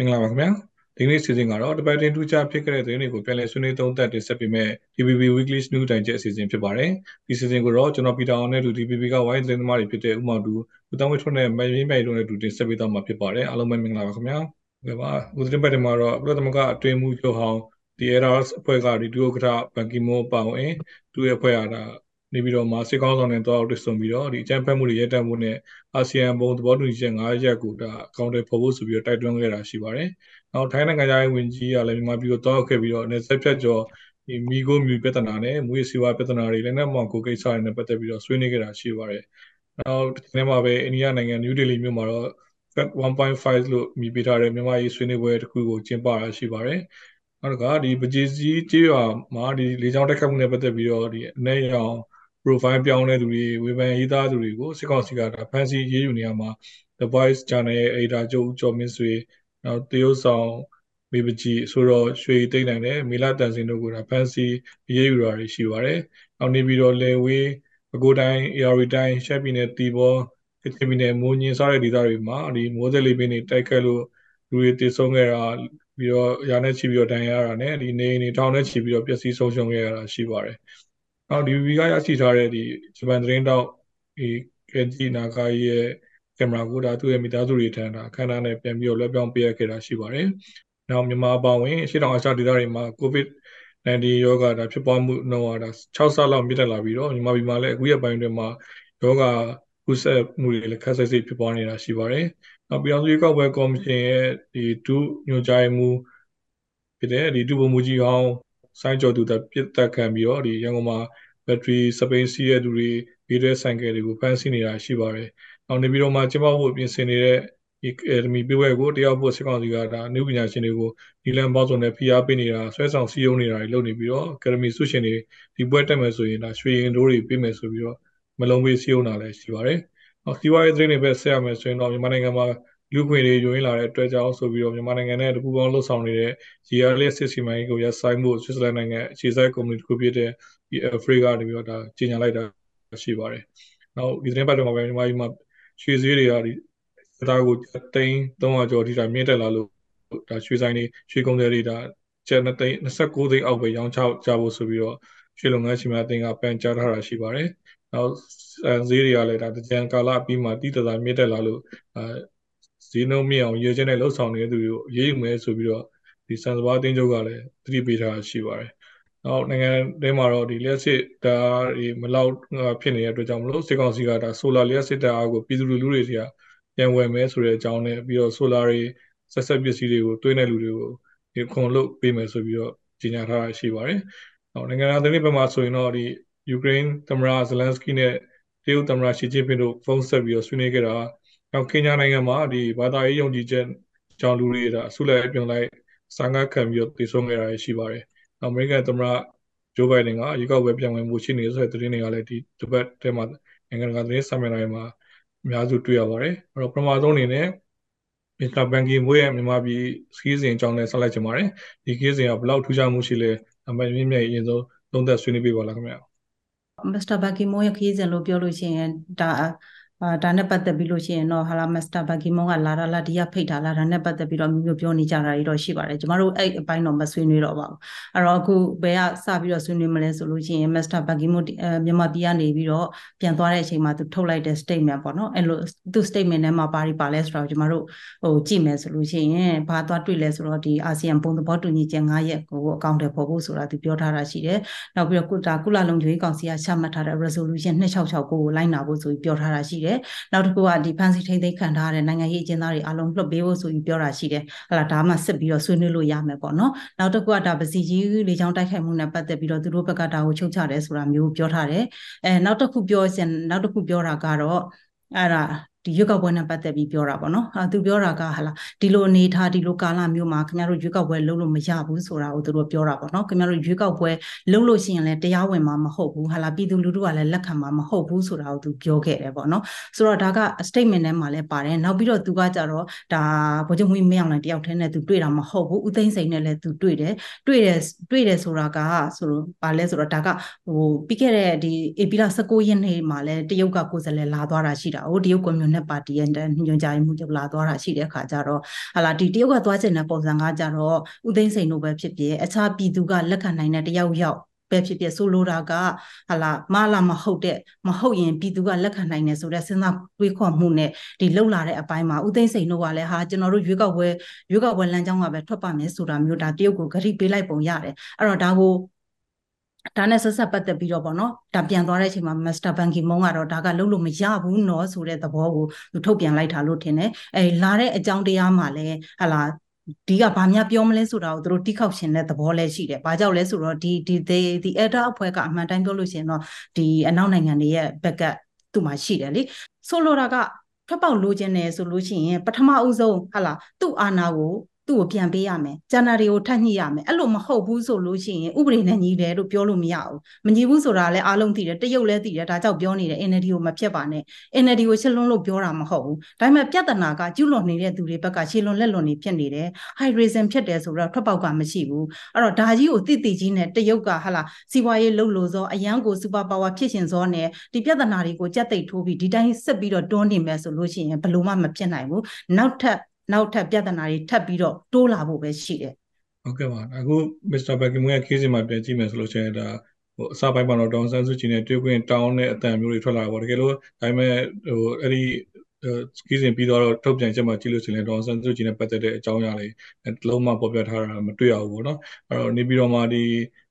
မင်္ဂလာပါခင်ဗျာဒီနေ့စီစဉ်ကတော့တပတ်တင်ထူးခြားဖြစ်ခဲ့တဲ့သတင်းတွေကိုပြန်လည်ဆွေးနွေးသုံးသပ်တင်ဆက်ပေးမယ့် DPP Weekly News Digest အစီအစဉ်ဖြစ်ပါတယ်ဒီစီစဉ်ကိုတော့ကျွန်တော်ပီတာအောင်နဲ့တူ DPP ကဝိုင်းသတင်းသမားတွေဖြစ်တဲ့ဥမောင်တူဦးတောင်းဝင်းထွန်းနဲ့မယင်းမြိုင်တို့နဲ့တူတင်ဆက်ပေးသွားမှာဖြစ်ပါတယ်အားလုံးပဲမင်္ဂလာပါခင်ဗျာဟုတ်ပါဦးသတင်းပတ်တွေမှာတော့ပြည်သမကအတွင်းမှုချုပ်ဟောင်းဒီ errors အဖွဲ့ကဒီဒုဥက္ကဋ္ဌဘန်ကီမွန်ပါဝင်သူ့ရဲ့အဖွဲ့အား နေပြီးတော့မှစစ်ကောင်းဆောင်နဲ့တွားတွေ့ဆုံပြီးတော့ဒီအကြမ်းဖက်မှုတွေရပ်တန့်မှုနဲ့အာဆီယံဘုံသဘောတူညီချက်၅ရပ်ကိုဒါအကောင့်တွေဖော်ဖို့ဆိုပြီးတော့တိုက်တွန်းခဲ့တာရှိပါတယ်။နောက်ထိုင်းနိုင်ငံသားရေးဝန်ကြီးကလည်းမြန်မာပြည်ကိုတွားခဲ့ပြီးတော့နယ်စပ်ဖြတ်ကျော်ဒီမိကိုမြူပြဿနာနဲ့မူရစီဝါပြဿနာတွေလည်းနဲ့မောင်ကိုကိစ္စတွေနဲ့ပတ်သက်ပြီးတော့ဆွေးနွေးခဲ့တာရှိပါတယ်။နောက်ဒီနေ့မှာပဲအိန္ဒိယနိုင်ငံနယူးဒေလီမြို့မှာတော့1.5လို့မြည်ပေးထားတဲ့မြန်မာရေးဆွေးနွေးပွဲတစ်ခုကိုကျင်းပတာရှိပါတယ်။နောက်ကဒီပကြေစီကျေးရွာမှာဒီလေကြောင်းတိုက်ခတ်မှုနဲ့ပတ်သက်ပြီးတော့ဒီအနေရောင် profile ပြောင်းတဲ့သူတွေဝေဖန်ရေးသားသူတွေကိုစစ်ကောင်စီကဒါဖန်စီရေးယူနေရမှာ The Voice Channel ရဲ့ editor ချုပ်ကျော်မင်းဆွေနောက်တရုတ်ဆောင်မေပကြီးဆိုတော့ရွှေသိမ့်နိုင်တဲ့မီလာတန်စင်တို့ကဒါဖန်စီရေးယူတာတွေရှိပါတယ်။နောက်နေပြီးတော့လေဝေးပဲခူးတိုင်း AR တိုင်းရှက်ပြည်နယ်တီဘောကချင်ပြည်နယ်မိုးညင်းစားတဲ့ဒေသတွေမှာဒီမိုးစလေးပင်းတွေတိုက်ခတ်လို့လူတွေတည်ဆုံခဲ့တာပြီးတော့ရာနဲ့ချီပြီးတော့တန်ရတာနဲ့ဒီနေနေထောင်နဲ့ချီပြီးတော့ပျက်စီးဆုံးရှုံးခဲ့ရတာရှိပါတယ်။ နောက် DVB ကရရှိထားတဲ့ဒီဂျပန်သတင်းတောက်ဒီကင်ဂျီနာကာရဲ့ကင်မရာကိုဒါသူ့ရဲ့မိသားစုတွေထံဒါအခမ်းအနားနဲ့ပြန်ပြီးတော့လွှဲပြောင်းပေးရခဲ့တာရှိပါတယ်။နောက်မြန်မာအပေါင်းဝင်ရှေ့တောင်အာရှဒေသတွေမှာ COVID-19 ရောဂါဒါဖြစ်ပွားမှုနှုန်းဟာဒါ6ဆလောက်မြင့်တက်လာပြီးတော့မြန်မာပြည်မှာလည်းအခုရက်ပိုင်းတွေမှာရောဂါကူးစက်မှုတွေလည်းခက်ဆက်စိတ်ဖြစ်ပွားနေတာရှိပါတယ်။နောက်ပြည်အောင်စုရွေးကောက်ပွဲကော်မရှင်ရဲ့ဒီဒုညွှန်ကြားမှုဖြစ်တဲ့ဒီဒုဗိုလ်မှူးကြီးဟောင်း စိုင်းကျော်သူတက်ပြစ်တက်ခံပြီးတော့ဒီရန်ကုန်မှာဘက်ထရီစပိန်စီးရဲ့သူတွေဗီဒီယိုဆိုင်ကယ်တွေကိုဖမ်းဆီးနေတာရှိပါတယ်။နောက်နေပြီးတော့မှကျမတို့ပြင်ဆင်နေတဲ့ဒီ academy ပြပွဲကိုတရားဖို့စစ်ကောင်စီကဒါအနုပညာရှင်တွေကိုဒီလန်ပေါင်းစုံနဲ့ဖိအားပေးနေတာဆွဲဆောင်စည်းရုံးနေတာတွေလုပ်နေပြီးတော့ academy ဆုရှင်တွေဒီပွဲတက်မယ်ဆိုရင်ဒါရွှေရင်တို့တွေပေးမယ်ဆိုပြီးတော့မလုံးပေးစည်းရုံးတာလည်းရှိပါတယ်။နောက်စီးပွားရေးသတင်းတွေပဲဆက်ရမယ်ဆိုရင်တော့မြန်မာနိုင်ငံမှာ လူခွေတွေယိုရင်းလာတဲ့အတွက်ကြောင့်ဆိုပြီးတော့မြန်မာနိုင်ငံနဲ့တပူပေါင်းလှုပ်ဆောင်နေတဲ့ GRLS စစ်စီမံကိန်းကိုရပ်ဆိုင်းဖို့ဆွစ်ဇာလန်နိုင်ငံအခြေစိုက်ကုမ္ပဏီတစ်ခုဖြစ်တဲ့ဒီ Africa ကနေပြီးတော့ဒါကြီးညာလိုက်တာရှိပါတယ်။နောက်ဒီသတင်းပတ်တွေမှာပဲမြန်မာပြည်မှာရွှေဈေးတွေကဒီစတာကိုတိန်း300ကျော်ထိတာမြင့်တက်လာလို့ဒါရွှေဆိုင်တွေရွှေကုန်တွေတွေဒါကျန်တဲ့29သိန်းအောက်ပဲရောင်းချကြဖို့ဆိုပြီးတော့ရွှေလုပ်ငန်းရှင်များအသင်းကပန်ကြားထားတာရှိပါတယ်။နောက်ဈေးတွေကလည်းဒါတကြံကာလအပြီးမှာတည်တသာမြင့်တက်လာလို့အဲ ဈေးနှုန်းမြင့်အောင်ရည်ချင်းနဲ့လှုပ်ဆောင်နေတဲ့သူတွေကိုရေးယူမယ်ဆိုပြီးတော့ဒီစံစဘာအသင်းချုပ်ကလည်းသတိပေးထားရှိပါတယ်။နောက်နိုင်ငံထဲမှာတော့ဒီလျှက်စစ်ဓာတ်တွေမလောက်ဖြစ်နေတဲ့အတွက်ကြောင့်မလို့စစ်ကောင်စီကဒါဆိုလာလျှက်စစ်ဓာတ်အားကိုပြည်သူလူထုတွေကပြန်ဝယ်မယ်ဆိုတဲ့အကြောင်းနဲ့ပြီးတော့ဆိုလာတွေဆက်ဆက်ပစ္စည်းတွေကိုတွင်းတဲ့လူတွေကိုဒီခွန်လုပ်ပေးမယ်ဆိုပြီးတော့ကြေညာထားတာရှိပါတယ်။နောက်နိုင်ငံသားသတင်းဘက်မှာဆိုရင်တော့ဒီယူကရိန်းသမ္မတဇလန်စကီနဲ့တရုတ်သမ္မတရှီကျင်းပင်တို့ဖုန်းဆက်ပြီးတော့ဆွေးနွေးခဲ့တာ နောက်ကင်ညာနိုင်ငံမှာဒီဘာသာရေးယုံကြည်ချက်ကြောင့်လူတွေဒါအဆုလိုက်ပြုံလိုက်စာငတ်ခံပြီးတော့တည်ဆုံခဲ့တာရှိပါတယ်။အမေရိကန်သမ္မတဂျိုးဘိုင်ဒန်ကရေကောက်ပွဲပြန်ဝင်မှုရှိနေဆိုတဲ့သတင်းတွေကလည်းဒီဒီဘက်ထဲမှာနိုင်ငံတကာသတင်းစာမျက်နှာတွေမှာအများစုတွေ့ရပါတယ်။အဲ့တော့ပထမဆုံးအနေနဲ့မစ္စတာဘန်ကီမွေးရဲ့မြန်မာပြည်စကီးစဉ်အကြောင်းနဲ့ဆက်လိုက်ချင်ပါတယ်။ဒီကီးစဉ်ကဘယ်လောက်ထူးခြားမှုရှိလဲအမေမြင့်မြတ်အရင်ဆုံးသုံးသပ်ဆွေးနွေးပေးပါလားခင်ဗျာ။မစ္စတာဘန်ကီမွေးရဲ့ခီးစဉ်လို့ပြောလို့ရှိရင်ဒါ အာဒါနဲ့ပတ်သက်ပြီးလို့ရှိရင်တော့ဟာလာမစ္စတာဘဂီမွန်ကလာတာလာဒီကဖိတ်တာလာဒါနဲ့ပတ်သက်ပြီးတော့မျိုးမျိုးပြောနေကြတာတွေတော့ရှိပါတယ်ကျမတို့အဲ့အပိုင်းတော့မဆွေးနွေးတော့ပါဘူးအဲ့တော့အခုဘယ်ကစပြီးတော့ဆွေးနွေးမလဲဆိုလို့ရှိရင်မစ္စတာဘဂီမွန်မြန်မာပြည်ကနေပြီးတော့ပြန်သွားတဲ့အချိန်မှာသူထုတ်လိုက်တဲ့ statement ပေါ့နော်အဲ့လိုသူ statement ထဲမှာပါရီပါလဲဆိုတော့ကျမတို့ဟိုကြည့်မယ်ဆိုလို့ရှိရင်ဘာသွားတွေ့လဲဆိုတော့ဒီအာဆီယံပုံသဘောတူညီချက်9ရက်ကိုအကောင့်တွေပေါ်ဖို့ဆိုတာသူပြောထားတာရှိတယ်နောက်ပြီးတော့ကုတာကုလလုံခြုံရေးကောင်စီကချမှတ်ထားတဲ့ resolution 266ကိုလိုက်နာဖို့ဆိုပြီးပြောထားတာရှိတယ်နောက်တစ်ခုကဒီဖန်စီထိမ့်သိမ်းခံထားရတဲ့နိုင်ငံရေးအကျဉ်းသားတွေအလုံးလွှတ်ပေးဖို့ဆိုပြီးပြောတာရှိတယ်ဟလာဒါမှစစ်ပြီးတော့ဆွေးနွေးလို့ရမယ်ပေါ့နော်နောက်တစ်ခုကဒါပစီကြီးလေချောင်းတိုက်ခိုက်မှုနဲ့ပတ်သက်ပြီးတော့သူတို့ဘက်ကဒါကိုချုပ်ချတယ်ဆိုတာမျိုးပြောထားတယ်အဲနောက်တစ်ခုပြောစင်နောက်တစ်ခုပြောတာကတော့အဲ့ဒါ ဒီရွက်ကောက်ပွဲနဲ့ပတ်သက်ပြီးပြောတာပေါ့နော်ဟာသူပြောတာကဟာလာဒီလိုအနေထားဒီလိုကာလမျိုးမှာခင်ဗျားတို့ရွက်ကောက်ပွဲလုပ်လို့မရဘူးဆိုတာကိုသူတို့ပြောတာပေါ့နော်ခင်ဗျားတို့ရွက်ကောက်ပွဲလုပ်လို့ရှိရင်လည်းတရားဝင်မှာမဟုတ်ဘူးဟာလာပြည်သူလူထုကလည်းလက်ခံမှာမဟုတ်ဘူးဆိုတာကိုသူပြောခဲ့တယ်ပေါ့နော်ဆိုတော့ဒါက statement ထဲမှာလည်းပါတယ်နောက်ပြီးတော့သူကကြတော့ဒါဗိုလ်ချုပ်မွေးမင်းအောင်လည်းတယောက်တည်းနဲ့သူတွေ့တာမဟုတ်ဘူးဦးသိန်းစိန်နဲ့လည်းသူတွေ့တယ်တွေ့တယ်တွေ့တယ်ဆိုတာကဆိုတော့ဘာလဲဆိုတော့ဒါကဟိုပြီးခဲ့တဲ့ဒီဧပြီလ19ရက်နေ့မှာလည်းတရုတ်ကကိုယ်စားလှယ်လာသွားတာရှိတာဟိုတရုတ်ကွန်မြူ NLD ပါတီရဲ့ညွှန်ကြားမှုချုပ်လာသွားတာရှိတဲ့အခါကျတော့ဟာလာဒီတရုတ်ကသွားချင်တဲ့ပုံစံကကြတော့ဥသိမ်းစိန်တို့ပဲဖြစ်ဖြစ်အခြားပြည်သူကလက်ခံနိုင်တဲ့တယောက်ယောက်ပဲဖြစ်ဖြစ်ဆိုလိုတာကဟာလာမလာမဟုတ်တဲ့မဟုတ်ရင်ပြည်သူကလက်ခံနိုင်တယ်ဆိုတဲ့စဉ်းစားတွေးခေါ်မှုနဲ့ဒီလှုပ်လာတဲ့အပိုင်းမှာဥသိမ်းစိန်တို့ကလည်းဟာကျွန်တော်တို့ရွေးကောက်ပွဲရွေးကောက်ပွဲလမ်းကြောင်းကပဲထွက်ပါမယ်ဆိုတာမျိုးဒါတရုတ်ကိုဂရိပေးလိုက်ပုံရတယ်အဲ့တော့ဒါကို ဒါနဲ့ဆက်ဆက်ပတ်သက်ပြီးတော့ပေါ့နော်ဒါပြန်သွားတဲ့အချိန်မှာမစ္စတာဘန်ကီမုံကတော့ဒါကလုံးလို့မရဘူးနော်ဆိုတဲ့သဘောကိုသူထုတ်ပြန်လိုက်တာလို့ထင်တယ်အဲလာတဲ့အကြောင်းတရားမှာလည်းဟလာဒီကဘာများပြောမလဲဆိုတာကိုသူတို့တိခောက်ရှင်တဲ့သဘောလည်းရှိတယ်။ဘာကြောင့်လဲဆိုတော့ဒီဒီဒီ elder အဖွဲ့ကအမှန်တိုင်းပြောလို့ရှိရင်တော့ဒီအနောက်နိုင်ငံတွေရဲ့ backup သူ့မှာရှိတယ်လေ။ဆိုလိုတာကထွက်ပေါက်လိုချင်တယ်ဆိုလို့ရှိရင်ပထမအဦးဆုံးဟာလာသူ့အာဏာကို သူ့ကိုပြန်ပေးရမယ်။ဂျန်နာတွေကိုထပ်ညှိရမယ်။အဲ့လိုမဟုတ်ဘူးဆိုလို့ရှိရင်ဥပဒေနဲ့ညီတယ်လို့ပြောလို့မရဘူး။မညီဘူးဆိုတာလည်းအားလုံးသိတယ်။တရုတ်လည်းသိတယ်။ဒါကြောင့်ပြောနေတယ် NLD ကိုမဖြတ်ပါနဲ့။ NLD ကိုရှင်းလွန်းလို့ပြောတာမဟုတ်ဘူး။ဒါပေမဲ့ပြဿနာကကျူးလွန်နေတဲ့သူတွေဘက်ကရှင်းလွန်လက်လွန်နေဖြစ်နေတယ်။ hydration ဖြစ်တယ်ဆိုတော့ထွက်ပေါက်ကမရှိဘူး။အဲ့တော့ဒါကြီးကိုတိတိကြီးနဲ့တရုတ်ကဟာလာစီးပွားရေးလှုပ်လို့သောအရန်ကိုစူပါပါဝါဖြစ်ရှင်သောနဲ့ဒီပြဿနာတွေကိုကြက်သိပ်ထိုးပြီးဒီတိုင်းဆက်ပြီးတော့တွန်းနေမယ်ဆိုလို့ရှိရင်ဘယ်လိုမှမဖြစ်နိုင်ဘူး။နောက်ထပ် နောက်ထပ်ပြဿနာတွေထပ်ပြီးတော့တိုးလာဖို့ပဲရှိတယ်ဟုတ်ကဲ့ပါအခု Mr. Beckham ရဲ့ case မှာပြန်ကြည့်မယ်ဆိုလို့ရှိရင်ဒါဟိုအစပိုင်းမှာတော့တောင်ဆန်းစုကြည်နဲ့တွေ့ခွင့်တောင်းတဲ့အတန်မျိုးတွေထွက်လာတာပေါ့တကယ်လို့ဒါပေမဲ့ဟိုအဲ့ဒီစ ကီးစင်ပြီးတော့ထုတ်ပြန်ချက်မှာကြည့်လို့ရှိရင်ဒေါန်ဆန်စုကြည်နဲ့ပတ်သက်တဲ့အကြောင်းအရာတွေလုံးဝပေါ်ပြထားတာမတွေ့ရဘူးပေါ့နော်အဲ့တော့နေပြီးတော့မှဒီ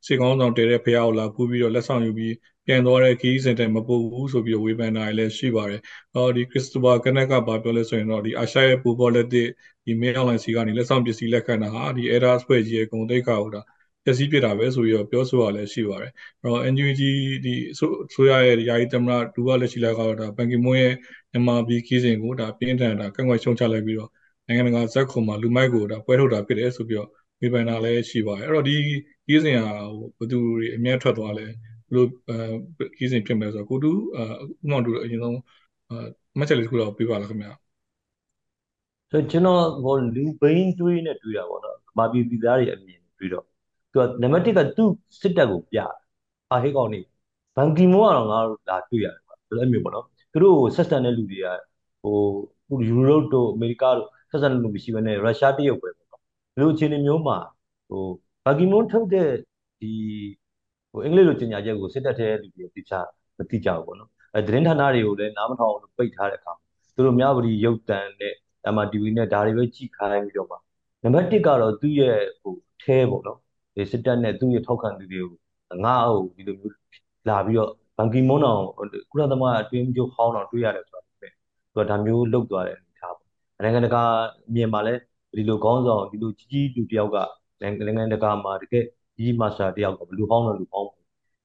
စေကောင်းဆောင်တဲတဲ့ဖះကိုလာပူးပြီးတော့လက်ဆောင်ယူပြီးပြန်သွားတဲ့ခီးစင်တဲ့မပို့ဘူးဆိုပြီးတော့ဝေဖန်တာလည်းရှိပါတယ်။အော်ဒီခရစ်စတိုဖာကနက်ကဘာပြောလဲဆိုရင်တော့ဒီအာရှရဲ့ပူပေါ်လက်တဲ့ဒီမင်းအွန်လိုင်းစီကနေလက်ဆောင်ပစ္စည်းလက်ခံတာဟာဒီ error ဖွဲ့ကြီးရဲ့ဂုဏ်သိက္ခာကိုဒါ ပျက်စီးပြတာပဲဆိုပြီးတော့ပြောဆိုရလဲရှိပါတယ်။အဲ့တော့ NUG ဒီဆိုရရဲ့ယာယီသမရဒူဝလက်ရှိလာကတော့ဒါဘန်ကီမွန်းရဲ့ MRB ခီးစဉ်ကိုဒါပြင်းထန်တာကန့်ကွက်ရှုံချလိုက်ပြီးတော့နိုင်ငံတကာဇက်ခုံမှာလူမိုက်ကိုဒါပွဲထုတ်တာဖြစ်တယ်ဆိုပြီးတော့ဝေဖန်တာလည်းရှိပါတယ်။အဲ့တော့ဒီခီးစဉ်ဟာဘယ်သူတွေအများထွက်သွားလဲဘလို့အဲခီးစဉ်ဖြစ်မယ်ဆိုတော့ကိုတူဥမောင်တူအရင်ဆုံးမှတ်ချက်လေးတစ်ခုတော့ပြပါလားခင်ဗျာဆိုကျွန်တော်ဟိုလူဘိန်းတွေးနဲ့တွေးတာပေါ့နော်မာပြည်ပြည်သားတွေအမြင်တွေးတော့ သူကနံပါတ်1ကသူ့စစ်တပ်ကိုပြအာဟိကောင်နေဘန်ကီမွန်ကတော့ငါတို့လာတွေ့ရတယ်ပေါ့အဲ့လိုမျိုးပေါ့နော်သူတို့ဆက်ဆံတဲ့လူတွေကဟိုယူရိုတို့အမေရိကတို့ဆက်ဆံတဲ့လူမရှိဘဲနဲ့ရုရှားတရုတ်ပဲပေါ့နော်ဒီလိုအခြေအနေမျိုးမှာဟိုဘန်ကီမွန်ထုတ်တဲ့ဒီဟိုအင်္ဂလိပ်လိုကြေညာချက်ကိုစစ်တပ်ထဲလူတွေသိချမသိကြဘူးပေါ့နော်အဲသတင်းဌာနတွေကိုလည်းနားမထောင်အောင်ပိတ်ထားတဲ့အခါသူတို့မြဝတီရုပ်တံနဲ့ MRTV နဲ့ဒါတွေပဲကြည့်ခိုင်းပြီးတော့မှနံပါတ်1ကတော့သူ့ရဲ့ဟိုထဲပေါ့နော် ဒီစစ်တပ်နဲ့သူ့ရဲ့ထောက်ခံသူတွေကိုငါ့ဟိုဒီလိုမျိုးလာပြီးတော့ဘန်ကီမွန်းအောင်ကုလသမဂ္ဂအတွင်းချုပ်ဟောင်းအောင်တွေ့ရတယ်ဆိုတာပဲသူကဒါမျိုးလုပ်သွားတယ်အနေထားပေါ့နိုင်ငံတကာမြင်မှာလဲဒီလိုခေါင်းဆောင်ဒီလိုကြီးကြီးလူတယောက်ကနိုင်ငံတကာမှာတကယ်ကြီးမာစတာတယောက်ကဘလူဟောင်းတော့လူဟောင်း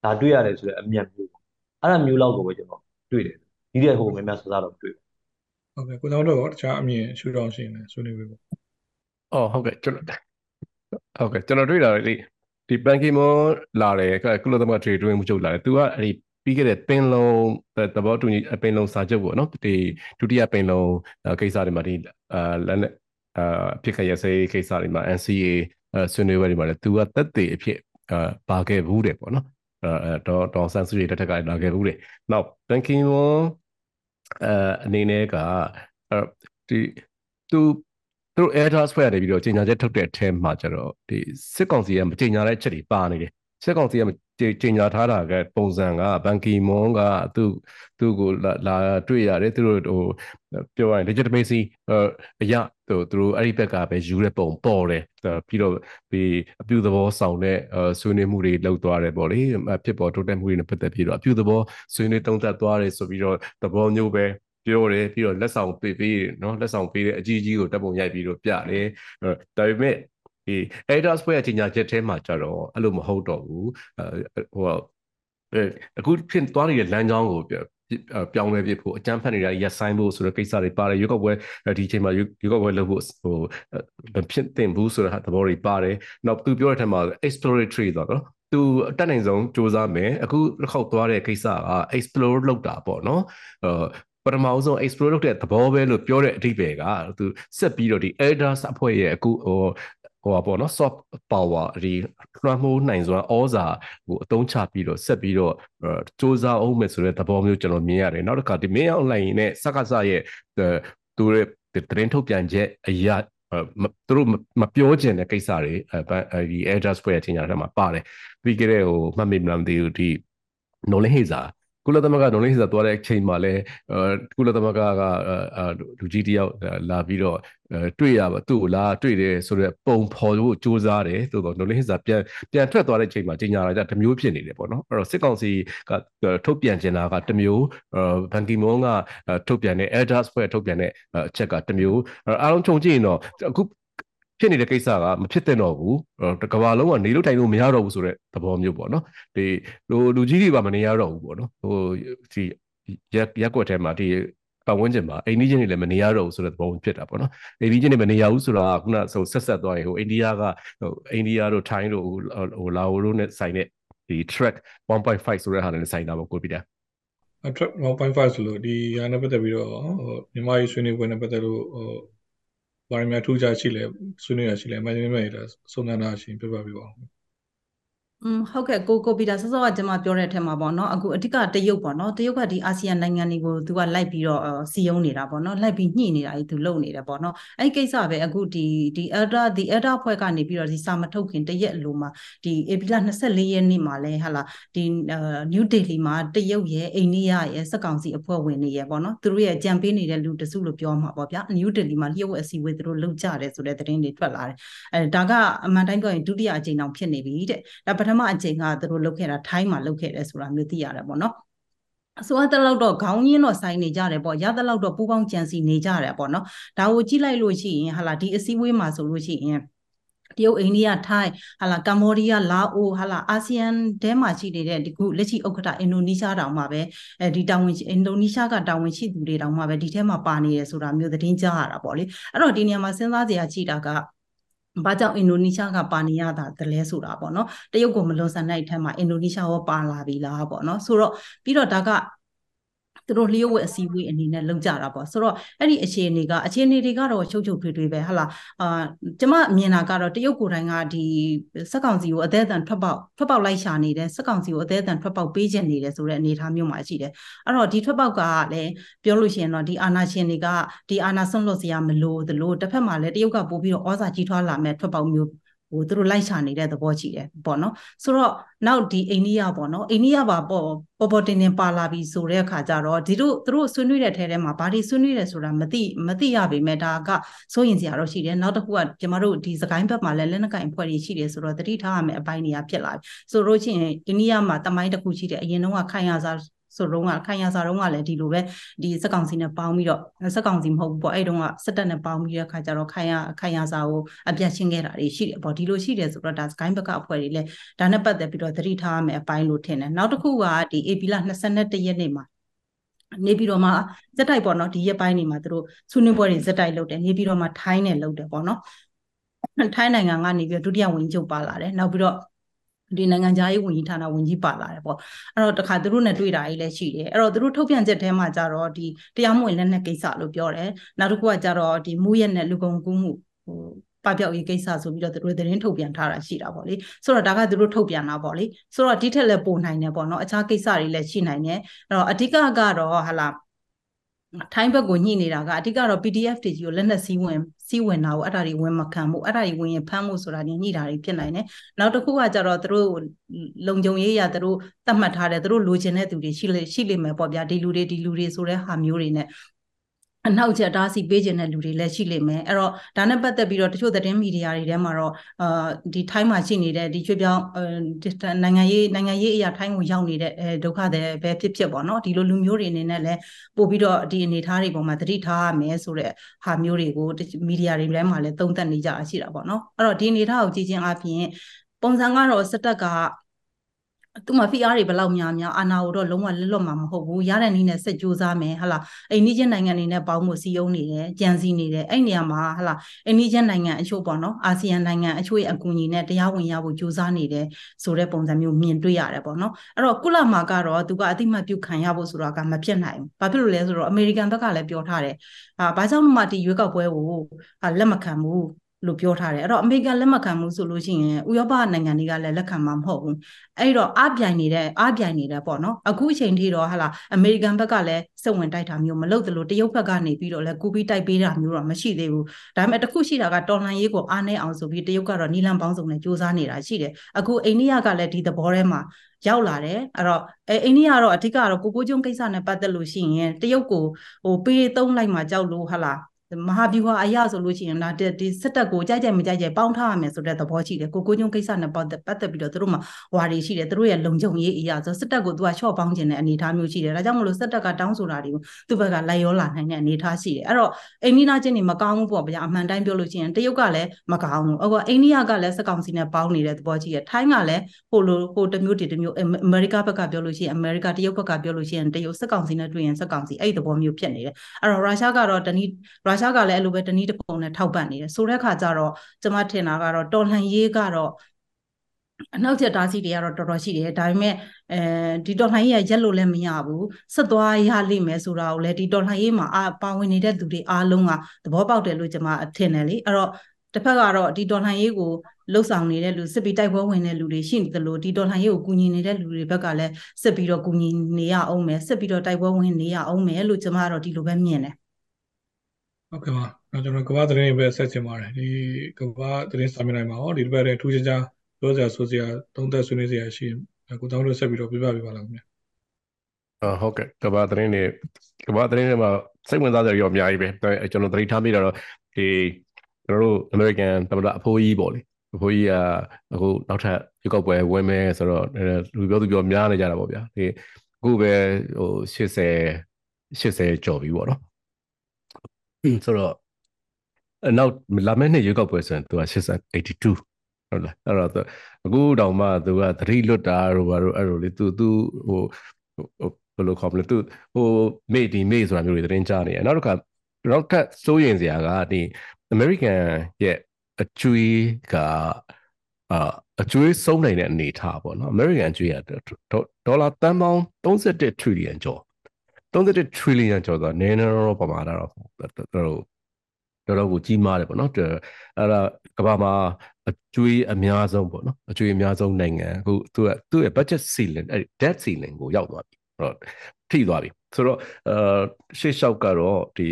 ဒါတွေ့ရတယ်ဆိုတဲ့အမြတ်မျိုးပေါ့အဲ့ဒါမျိုးလောက်ကိုပဲကျွန်တော်တွေ့တယ်ဒီတဲ့ဟိုများများစစားတော့တွေ့ဟုတ်ကဲ့ကိုတော်တို့ရောတခြားအမြင်ရှုထောင့်ရှိနေဆွေးနွေးပေးပေါ့အော်ဟုတ်ကဲ့ကျွန်တော် ဟုတ်ကဲ့ကျွန်တော်တွေ့တာလေဒီဘန်ကီမွန်လာတယ်ကုလသမဂ္ဂ trade တွင်းမှုချုပ်လာတယ်သူကအဲ့ဒီပြီးခဲ့တဲ့ပင်လုံသဘောတူညီပင်လုံစာချုပ်ပေါ့နော်ဒီဒုတိယပင်လုံကိစ္စတွေမှာဒီအာလက်နဲ့အာဖြစ်ခဲ့ရစေကိစ္စတွေမှာ NCA ဆွေးနွေးပွဲတွေမှာလည်းသူကသက်သေအဖြစ်အာပါခဲ့ဘူးတယ်ပေါ့နော်အဲတော့ဒေါ်ဆန်စုတွေတက်ထက်ကလာခဲ့ဘူးတယ်နောက်ဘန်ကီမွန်အဲအနေနဲ့ကဒီသူ သူတို့ air task ဖွဲ့ရနေပြီးတော့ကြေညာချက်ထုတ်တဲ့အထဲမှာကျတော့ဒီစစ်ကောင်စီကမကြေညာတဲ့အချက်တွေပါနေတယ်စစ်ကောင်စီကကြေညာထားတာကပုံစံကဘန်ကီမွန်ကသူ့သူ့ကိုလာတွေ့ရတယ်သူတို့ဟိုပြောရရင် legitimacy အရာသူတို့အဲ့ဒီဘက်ကပဲယူတဲ့ပုံပေါ်တယ်ပြီးတော့ဒီအပြုသဘောဆောင်တဲ့ဆွေးနွေးမှုတွေလုပ်သွားတယ်ပေါ့လေဖြစ်ပေါ်တိုးတက်မှုတွေနဲ့ပတ်သက်ပြီးတော့အပြုသဘောဆွေးနွေးတုံးသက်သွားတယ်ဆိုပြီးတော့သဘောမျိုးပဲ ပြောတယ်ပြီးတော့လက်ဆောင်ပေးပေးတယ်နော်လက်ဆောင်ပေးတဲ့အကြီးကြီးကိုတပ်ပုံရိုက်ပြီးတော့ပြတယ်ဒါပေမဲ့ဒီ Adidas ဘွဲ့အကြီးညာချက်ထဲမှာကြတော့အဲ့လိုမဟုတ်တော့ဘူးဟိုအခုဖြစ်သွားနေတဲ့လမ်းကြောင်းကိုပြောင်းလဲပြဖို့အကြမ်းဖက်နေတာရက်ဆိုင်ဖို့ဆိုတဲ့ကိစ္စတွေပါတယ်ရွေးကောက်ပွဲဒီချိန်မှာရွေးကောက်ပွဲလုပ်ဖို့ဟိုမဖြစ်သင့်ဘူးဆိုတဲ့သဘောတွေပါတယ်နောက်သူပြောတဲ့ထက်မှာ exploratory ဆိုတော့သူအတက်နိုင်ဆုံးစ조사မယ်အခုတစ်ခေါက်သွားတဲ့ကိစ္စက explore လုပ်တာပေါ့နော် ပထမဆုံး explore လုပ်တဲ့သဘောပဲလို့ပြောတဲ့အဓိပ္ပာယ်ကသူဆက်ပြီးတော့ဒီ elders အဖွဲ့ရဲ့အခုဟိုဟိုပါပေါ့နော် soft power ဒီလွှမ်းမိုးနိုင်စွာဩဇာကိုအသုံးချပြီးတော့ဆက်ပြီးတော့စူးစမ်းအောင်မယ်ဆိုတဲ့သဘောမျိုးကျွန်တော်မြင်ရတယ်နောက်တစ်ခါဒီ main online နဲ့စကားစရဲ့သူရဲ့သတင်းထုတ်ပြန်ချက်အရာသူတို့မပြောချင်တဲ့ကိစ္စတွေအဲဒီ address ဖွဲ့ရချင်းညာထဲမှာပါတယ်ပြီးကြတဲ့ဟိုမှတ်မိမလားမသိဘူးဒီ knowledge hazer ကုလသမဂ္ဂဒုံလေးစာသွားတဲ့အချိန်မှာလဲကုလသမဂ္ဂကလူကြီးတယောက်လာပြီးတော့တွေ့ရပါသူ့ကိုလာတွေ့တယ်ဆိုတော့ပုံဖော်ဖို့စူးစမ်းတယ်သို့တော့ဒုံလေးစာပြန်ပြန်ထွက်သွားတဲ့အချိန်မှာကြီးညာလာကြတမျိုးဖြစ်နေတယ်ပေါ့နော်အဲ့တော့စစ်ကောင်စီကထုတ်ပြန်ကျင်တာကတမျိုးဘန်ကီမွန်ကထုတ်ပြန်တဲ့ elders ဖွဲ့ထုတ်ပြန်တဲ့အချက်ကတမျိုးအားလုံးခြုံကြည့်ရင်တော့အခု ဖြစ်နေတဲ့ကိစ္စကမဖြစ်တဲ့တော့ဘူးကဘာလုံးကနေလို့တိုင်လို့မရတော့ဘူးဆိုတဲ့သဘောမျိုးပေါ့နော်ဒီလူလူကြီးတွေပါမနေရတော့ဘူးပေါ့နော်ဟိုဒီရက်ရက်ကွက်ထဲမှာဒီပတ်ဝန်းကျင်မှာအိန္ဒိယတွေလည်းမနေရတော့ဘူးဆိုတဲ့သဘောဖြစ်တာပေါ့နော်အိန္ဒိယတွေမနေရဘူးဆိုတာကခုနဆိုဆက်ဆက်သွားရင်ဟိုအိန္ဒိယကဟိုအိန္ဒိယတို့ထိုင်းတို့ဟိုလာအိုတို့နဲ့ဆိုင်တဲ့ဒီ track 1.5ဆိုတဲ့ဟာနဲ့ဆိုင်တာပေါ့ကိုပြတာ track 1.5ဆိုလို့ဒီဟာနဲ့ပတ်သက်ပြီးတော့ဟိုမြန်မာရေးဆွေးနွေးပွဲနဲ့ပတ်သက်လို့ဟို ဘာတွေများထူးခြားရှိလဲဆွေးနွေးရရှိလဲအမှန်တကယ်မဲ့ဒါစုံစမ်းတာရှင်ပြပြပြပါဦး อืมဟုတ်ကဲ့ကိုကိုပီတာဆောစောကကျွန်မပြောတဲ့အထက်မှာပေါ့နော်အခုအဓိကတရုတ်ပေါ့နော်တရုတ်ကဒီအာဆီယံနိုင်ငံတွေကိုသူကလိုက်ပြီးတော့စီယုံနေတာပေါ့နော်လိုက်ပြီးညှိနေတာကြီးသူလုပ်နေတယ်ပေါ့နော်အဲ့ကိစ္စပဲအခုဒီဒီ elder ဒီ elder ဖွဲ့ကနေပြီးတော့ဒီစာမထုတ်ခင်တရက်လိုမှာဒီဧပြီလ24ရက်နေ့မှာလဲဟာလာဒီ new delhi မှာတရုတ်ရဲ့အိန္ဒိယရဲ့စက်ကောင်စီအဖွဲ့ဝင်တွေရဲ့ပေါ့နော်သူတို့ရဲ့ကြံပေးနေတဲ့လူတစုလို့ပြောမှာပေါ့ဗျာ new delhi မှာလျှို့ဝှက်အစည်းအဝေးသူတို့လုပ်ကြတယ်ဆိုတဲ့သတင်းတွေထွက်လာတယ်အဲဒါကအမှန်တိုင်းပြောရင်ဒုတိယအကြိမ်တောင်ဖြစ်နေပြီတဲ့ဒါပထမအကြိမ်ကသူတို့လုပ်ခဲ့တာထိုင်းမှာလုပ်ခဲ့တယ်ဆိုတာမျိုးသိရတယ်ပေါ့နော်အစိုးရတလောက်တော့ခေါင်းရင်းတော့ဆိုင်နေကြတယ်ပေါ့ရတလောက်တော့ပူပေါင်းကြံစီနေကြတယ်ပေါ့နော်ဒါကိုကြည့်လိုက်လို့ရှိရင်ဟာလာဒီအစည်းအဝေးမှာဆိုလို့ရှိရင်တရုတ်အိန္ဒိယထိုင်းဟာလာကမ္ဘောဒီးယားလာအိုဟာလာအာဆီယံတဲမှာရှိနေတဲ့ဒီခုလက်ရှိဥက္ကဋ္ဌအင်ဒိုနီးရှားတောင်မှပဲအဲဒီတာဝန်အင်ဒိုနီးရှားကတာဝန်ရှိသူတွေတောင်မှပဲဒီထဲမှာပါနေရဆိုတာမျိုးသတင်းကြားရတာပေါ့လေအဲ့တော့ဒီနေရာမှာစဉ်းစားစရာရှိတာက ဘာကြောင့်အင်ဒိုနီးရှားကပါနေရတာတလဲဆိုတာပေါ့နော်တရုတ်ကမလွန်ဆန်တဲ့အထက်မှာအင်ဒိုနီးရှားရောပါလာပြီလားပေါ့နော်ဆိုတော့ပြီးတော့ဒါက သူတို့လျှို့ဝှက်အစည်းအဝေးအနေနဲ့လုပ်ကြတာပေါ့ဆိုတော့အဲ့ဒီအခြေအနေကအခြေအနေတွေကတော့ချုပ်ချုပ်ထွေးထွေးပဲဟာလာအာကျမမြင်တာကတော့တရုတ်ကိုယ်တိုင်ကဒီစက်ကောင်စီကိုအသေးအံထွက်ပေါက်ထွက်ပေါက်လိုက်ရှာနေတယ်စက်ကောင်စီကိုအသေးအံထွက်ပေါက်ပေးခြင်းနေတယ်ဆိုတဲ့အနေအထားမျိုးမှာရှိတယ်အဲ့တော့ဒီထွက်ပေါက်ကလည်းပြောလို့ရှိရင်တော့ဒီအာနာရှင်တွေကဒီအာနာဆွန့်လွတ်စရာမလိုသလိုတစ်ဖက်မှာလည်းတရုတ်ကပို့ပြီးတော့ဩဇာကြီးထွားလာမဲ့ထွက်ပေါက်မျိုး ဟိုသူတို့လိုက်ရှာနေတဲ့သဘောရှိတယ်ပေါ့နော်ဆိုတော့နောက်ဒီအိန္ဒိယပေါ့နော်အိန္ဒိယပါပေါ့ပေါ်ပေါ်တင်တင်ပါလာပြီဆိုတဲ့အခါကျတော့ဒီတို့သူတို့ဆွေးနွေးတဲ့ထဲထဲမှာဘာတွေဆွေးနွေးတယ်ဆိုတာမသိမသိရပေမဲ့ဒါကစိုးရင်စရာတော့ရှိတယ်နောက်တစ်ခုကကျမတို့ဒီစကိုင်းဘက်မှာလည်းလက်နက်ကင်ဖွဲ့တွေရှိတယ်ဆိုတော့တတိထားရမယ့်အပိုင်းတွေကဖြစ်လာပြီဆိုတော့ချင်းအိန္ဒိယမှာတမိုင်းတစ်ခုရှိတယ်အရင်တော့ခိုင်ရစား ဆိုတော့ကခိုင်ရစာတော့ကလည်းဒီလိုပဲဒီစက်ကောင်စီနဲ့ပေါင်းပြီးတော့စက်ကောင်စီမဟုတ်ဘူးပေါ့အဲ့တုန်းကစက်တက်နဲ့ပေါင်းပြီးတဲ့အခါကျတော့ခိုင်ရခိုင်ရစာကိုအပြတ်ရှင်းခဲ့တာတွေရှိတယ်ပေါ့ဒီလိုရှိတယ်ဆိုတော့ဒါစကိုင်းဘက်ကအဖွဲ့တွေလည်းဒါနဲ့ပတ်သက်ပြီးတော့သတိထားရမယ်အပိုင်းလို့ထင်တယ်နောက်တစ်ခုကဒီ AP လ22ရက်နေ့မှာနေပြီးတော့မှဇက်တိုက်ပေါ့နော်ဒီရက်ပိုင်းနေမှာသူတို့ဆွေးနွေးပွဲတွေဇက်တိုက်လုပ်တယ်နေပြီးတော့မှထိုင်းနဲ့လုပ်တယ်ပေါ့နော်ထိုင်းနိုင်ငံကနေပြီးတော့ဒုတိယဝန်ကြီးချုပ်ပါလာတယ်နောက်ပြီးတော့ ဒီနိုင်ငံသားရေးဝန်ကြီးဌာနဝန်ကြီးပါလာတယ်ပေါ့အဲ့တော့တခါသူတို့နဲ့တွေ့တာကြီးလည်းရှိတယ်အဲ့တော့သူတို့ထုတ်ပြန်ချက်ထဲမှာကြတော့ဒီတရားမဝင်လက်နက်ကိစ္စလို့ပြောတယ်နောက်တစ်ခုကကြတော့ဒီမူရက်နဲ့လူကုန်ကူးမှုဟိုပပျောက်ရေးကိစ္စဆိုပြီးတော့သူတို့သတင်းထုတ်ပြန်ထားတာရှိတာပေါ့လေဆိုတော့ဒါကသူတို့ထုတ်ပြန်တာပေါ့လေဆိုတော့ဒီထက်လည်းပိုနိုင်တယ်ပေါ့နော်အခြားကိစ္စတွေလည်းရှိနိုင်တယ်အဲ့တော့အဓိကကတော့ဟာလာထိုင်းဘက်ကိုညှိနေတာကအဓိကတော့ PDF တွေကြီးကိုလက်နက်စည်းဝင် စီးဝင်တာကိုအဲ့ဒါတွေဝင်မခံမှုအဲ့ဒါတွေဝင်ရင်ဖမ်းမှုဆိုတာညညိတာတွေဖြစ်နိုင်တယ်နောက်တစ်ခုကကြတော့သူတို့လုံခြုံရေးရသူတို့သတ်မှတ်ထားတယ်သူတို့လိုချင်တဲ့သူတွေရှိလေရှိလိမ့်မယ်ပေါ့ဗျာဒီလူတွေဒီလူတွေဆိုတဲ့ဟာမျိုးတွေနဲ့ အနောက်ချက်တားစီပေးခြင်းတဲ့လူတွေလည်းရှိလိမ့်မယ်အဲ့တော့ဒါနဲ့ပတ်သက်ပြီးတော့တချို့သတင်းမီဒီယာတွေထဲမှာတော့အာဒီထိုင်းမှာရှိနေတဲ့ဒီချွေပြောင်းနိုင်ငံရေးနိုင်ငံရေးအရာထိုင်းကိုရောက်နေတဲ့ဒုက္ခတွေပဲဖြစ်ဖြစ်ပေါ့နော်ဒီလိုလူမျိုးတွေအနေနဲ့လည်းပို့ပြီးတော့ဒီအနေထားတွေပေါ်မှာသတိထားရမယ်ဆိုတဲ့ဟာမျိုးတွေကိုမီဒီယာတွေထဲမှာလည်းသုံးသပ်နေကြတာရှိတာပေါ့နော်အဲ့တော့ဒီအနေထားကိုကြည့်ချင်းအပြင်ပုံစံကတော့စက်တက်က သူ့မှာ PR တွေဘယ်လောက်များများအာနာကိုတော့လုံးဝလက်လွတ်မှာမဟုတ်ဘူးရတဲ့နည်းနဲ့ဆက်ကြိုးစားမယ်ဟလာအိန္ဒိယနိုင်ငံတွေနဲ့ပေါင်းမှုစီယုံနေတယ်ကြံစည်နေတယ်အဲ့နေရာမှာဟလာအိန္ဒိယနိုင်ငံအချို့ပေါ့နော်အာဆီယံနိုင်ငံအချို့ရဲ့အကူအညီနဲ့တရားဝင်ရဖို့ကြိုးစားနေတယ်ဆိုတဲ့ပုံစံမျိုးမြင်တွေ့ရတယ်ပေါ့နော်အဲ့တော့ကုလမှာကတော့သူကအတိမတ်ပြုခံရဖို့ဆိုတာကမဖြစ်နိုင်ဘူးဘာဖြစ်လို့လဲဆိုတော့အမေရိကန်ဘက်ကလည်းပြောထားတယ်အာဘာကြောင့်မှဒီရွေးကောက်ပွဲကိုလက်မခံဘူး လို့ပြောထားတယ်အဲ့တော့အမေရိကန်လက်မခံဘူးဆိုလို့ရှိရင်ဥရောပနိုင်ငံတွေကလည်းလက်ခံမှာမဟုတ်ဘူးအဲ့တော့အပြိုင်နေတဲ့အားပြိုင်နေတဲ့ပေါ့နော်အခုအချိန်ထိတော့ဟာလာအမေရိကန်ဘက်ကလည်းစက်ဝင်တိုက်တာမျိုးမလုပ်သလိုတရုတ်ဘက်ကနေပြီးတော့လည်းကူပြီးတိုက်ပေးတာမျိုးတော့မရှိသေးဘူးဒါပေမဲ့တခုရှိတာကတော်လှန်ရေးကိုအားနေအောင်ဆိုပြီးတရုတ်ကတော့နီလန်ပေါင်းစုံနဲ့စူးစမ်းနေတာရှိတယ်အခုအိန္ဒိယကလည်းဒီသဘောထဲမှာရောက်လာတယ်အဲ့တော့အဲအိန္ဒိယကတော့အဓိကတော့ကိုကိုကျုံကိစ္စနဲ့ပတ်သက်လို့ရှိရင်တရုတ်ကိုဟိုပေးသုံးလိုက်မှကြောက်လို့ဟာလား မဟာဗျူဟာအရာဆိုလို့ရှိရင်ဒါဒီစစ်တပ်ကိုကြိုက်ကြိုက်မကြိုက်ကြိုက်ပေါင်းထားရမယ်ဆိုတဲ့သဘောရှိတယ်ကိုကိုကျုံကိစ္စနဲ့ပတ်သက်ပတ်သက်ပြီးတော့သူတို့မှာဝါရီရှိတယ်သူတို့ရဲ့လုံခြုံရေးအရာဆိုစစ်တပ်ကိုသူကချော့ပေါင်းခြင်းတဲ့အနေအထားမျိုးရှိတယ်ဒါကြောင့်မလို့စစ်တပ်ကတောင်းဆိုတာတွေကိုသူ့ဘက်ကလိုက်ရောလာနိုင်တဲ့အနေအထားရှိတယ်အဲ့တော့အိန္ဒိယချင်းနေမကောင်းဘူးပေါ့ဗျာအမှန်တိုင်းပြောလို့ရှိရင်တရုတ်ကလည်းမကောင်းဘူးအခုအိန္ဒိယကလည်းစက်ကောင်စီနဲ့ပေါင်းနေတဲ့သဘောရှိတယ်ထိုင်းကလည်းဟိုလိုဟိုတစ်မျိုးတည်းတစ်မျိုးအမေရိကဘက်ကပြောလို့ရှိရင်အမေရိကတရုတ်ဘက်ကပြောလို့ရှိရင်တရုတ်စက်ကောင်စီနဲ့တွေ့ရင်စက်ကောင်စီအဲ့ဒီသဘောမျိုးဖြစ်နေတယ်အဲ့တော့ရုရှားကတော့တနည်းရုရှားကလည်းအဲ့လိုပဲတနည်းတစ်ပုံနဲ့ထောက်ပံ့နေတယ်ဆိုတဲ့အခါကျတော့ကျွန်မထင်တာကတော့တော်လှန်ရေးကတော့အနောက်ချက်တားစီတွေကတော့တော်တော်ရှိတယ်ဒါပေမဲ့အဲဒီတော်လှန်ရေးရရက်လို့လည်းမရဘူးဆက်သွားရလိမ့်မယ်ဆိုတာကိုလည်းဒီတော်လှန်ရေးမှာအပါဝင်နေတဲ့သူတွေအားလုံးကသဘောပေါက်တယ်လို့ကျွန်မထင်တယ်လေအဲ့တော့တစ်ဖက်ကတော့ဒီတော်လှန်ရေးကိုလှုပ်ဆောင်နေတဲ့လူစစ်ပြီးတိုက်ပွဲဝင်တဲ့လူတွေရှိနေတယ်လို့ဒီတော်လှန်ရေးကိုကူညီနေတဲ့လူတွေဘက်ကလည်းစစ်ပြီးတော့ကူညီနေရအောင်မယ်စစ်ပြီးတော့တိုက်ပွဲဝင်နေရအောင်မယ်လို့ကျွန်မကတော့ဒီလိုပဲမြင်တယ် ဟုတ်ကဲ့ပါကျွန်တော်ကမ္ဘာသတင်းတွေပဲဆက်ချင်ပါတယ်ဒီကမ္ဘာသတင်းစာမျက်နှာမှာဟောဒီတစ်ပတ်ထဲထူးခြားခြားပြောစရာဆိုစရာသုံးသပ်ဆွေးနွေးစရာရှိရင်ကိုတောင်းလို့ဆက်ပြီးတော့ပြပြပေးပါလားခင်ဗျာဟုတ်ကဲ့ကမ္ဘာသတင်းတွေကမ္ဘာသတင်းတွေမှာစိတ်ဝင်စားစရာရောအများကြီးပဲကျွန်တော်သတိထားမိတာတော့ဒီကျွန်တော်တို့ American သမ္မတအဖိုးကြီးပေါ့လေအဖိုးကြီးကအခုနောက်ထပ်ရွေးကောက်ပွဲဝင်မယ်ဆိုတော့လူပြောသူပြောများနေကြတာပေါ့ဗျာဒီအခုပဲဟို80 80ကျော်ပြီပေါ့နော် ဆိုတော့နောက်လာမယ့်နှစ်ရွေးကောက်ပွဲဆိုရင်သူက82ဟုတ်လားအဲ့တော့အခုတောင်မှသူကသတိလွတ်တာတို့ဘာတို့အဲ့လိုလေသူသူဟိုဘယ်လိုခေါ်မလဲသူဟိုမေ့ဒီမေ့ဆိုတာမျိုးတွေသတင်းကြားနေရနောက်တစ်ခါနောက်ထပ်စိုးရင်စရာကဒီ American ရဲ့အကျွေးကအာအကျွေးဆုံးနိုင်တဲ့အနေထားပေါ့နော် American အကျွေးကဒေါ်လာတန်ပေါင်း31 trillion ကျော် 31 trillion ကျော်ဆိုတော့နည်းနည်းတော့ပမာဏတော့တော်တော်တော်တော်ကိုကြီးမားတယ်ပေါ့နော်အဲ့ဒါကမ္ဘာမှာအကျွေးအများဆုံးပေါ့နော်အကျွေးအများဆုံးနိုင်ငံအခုသူကသူ့ရဲ့ budget ceiling အဲ့ debt ceiling ကိုရောက်သွားပြီအဲ့တော့ထိသွားပြီဆိုတော့အာရှေ့လျှောက်ကတော့ဒီ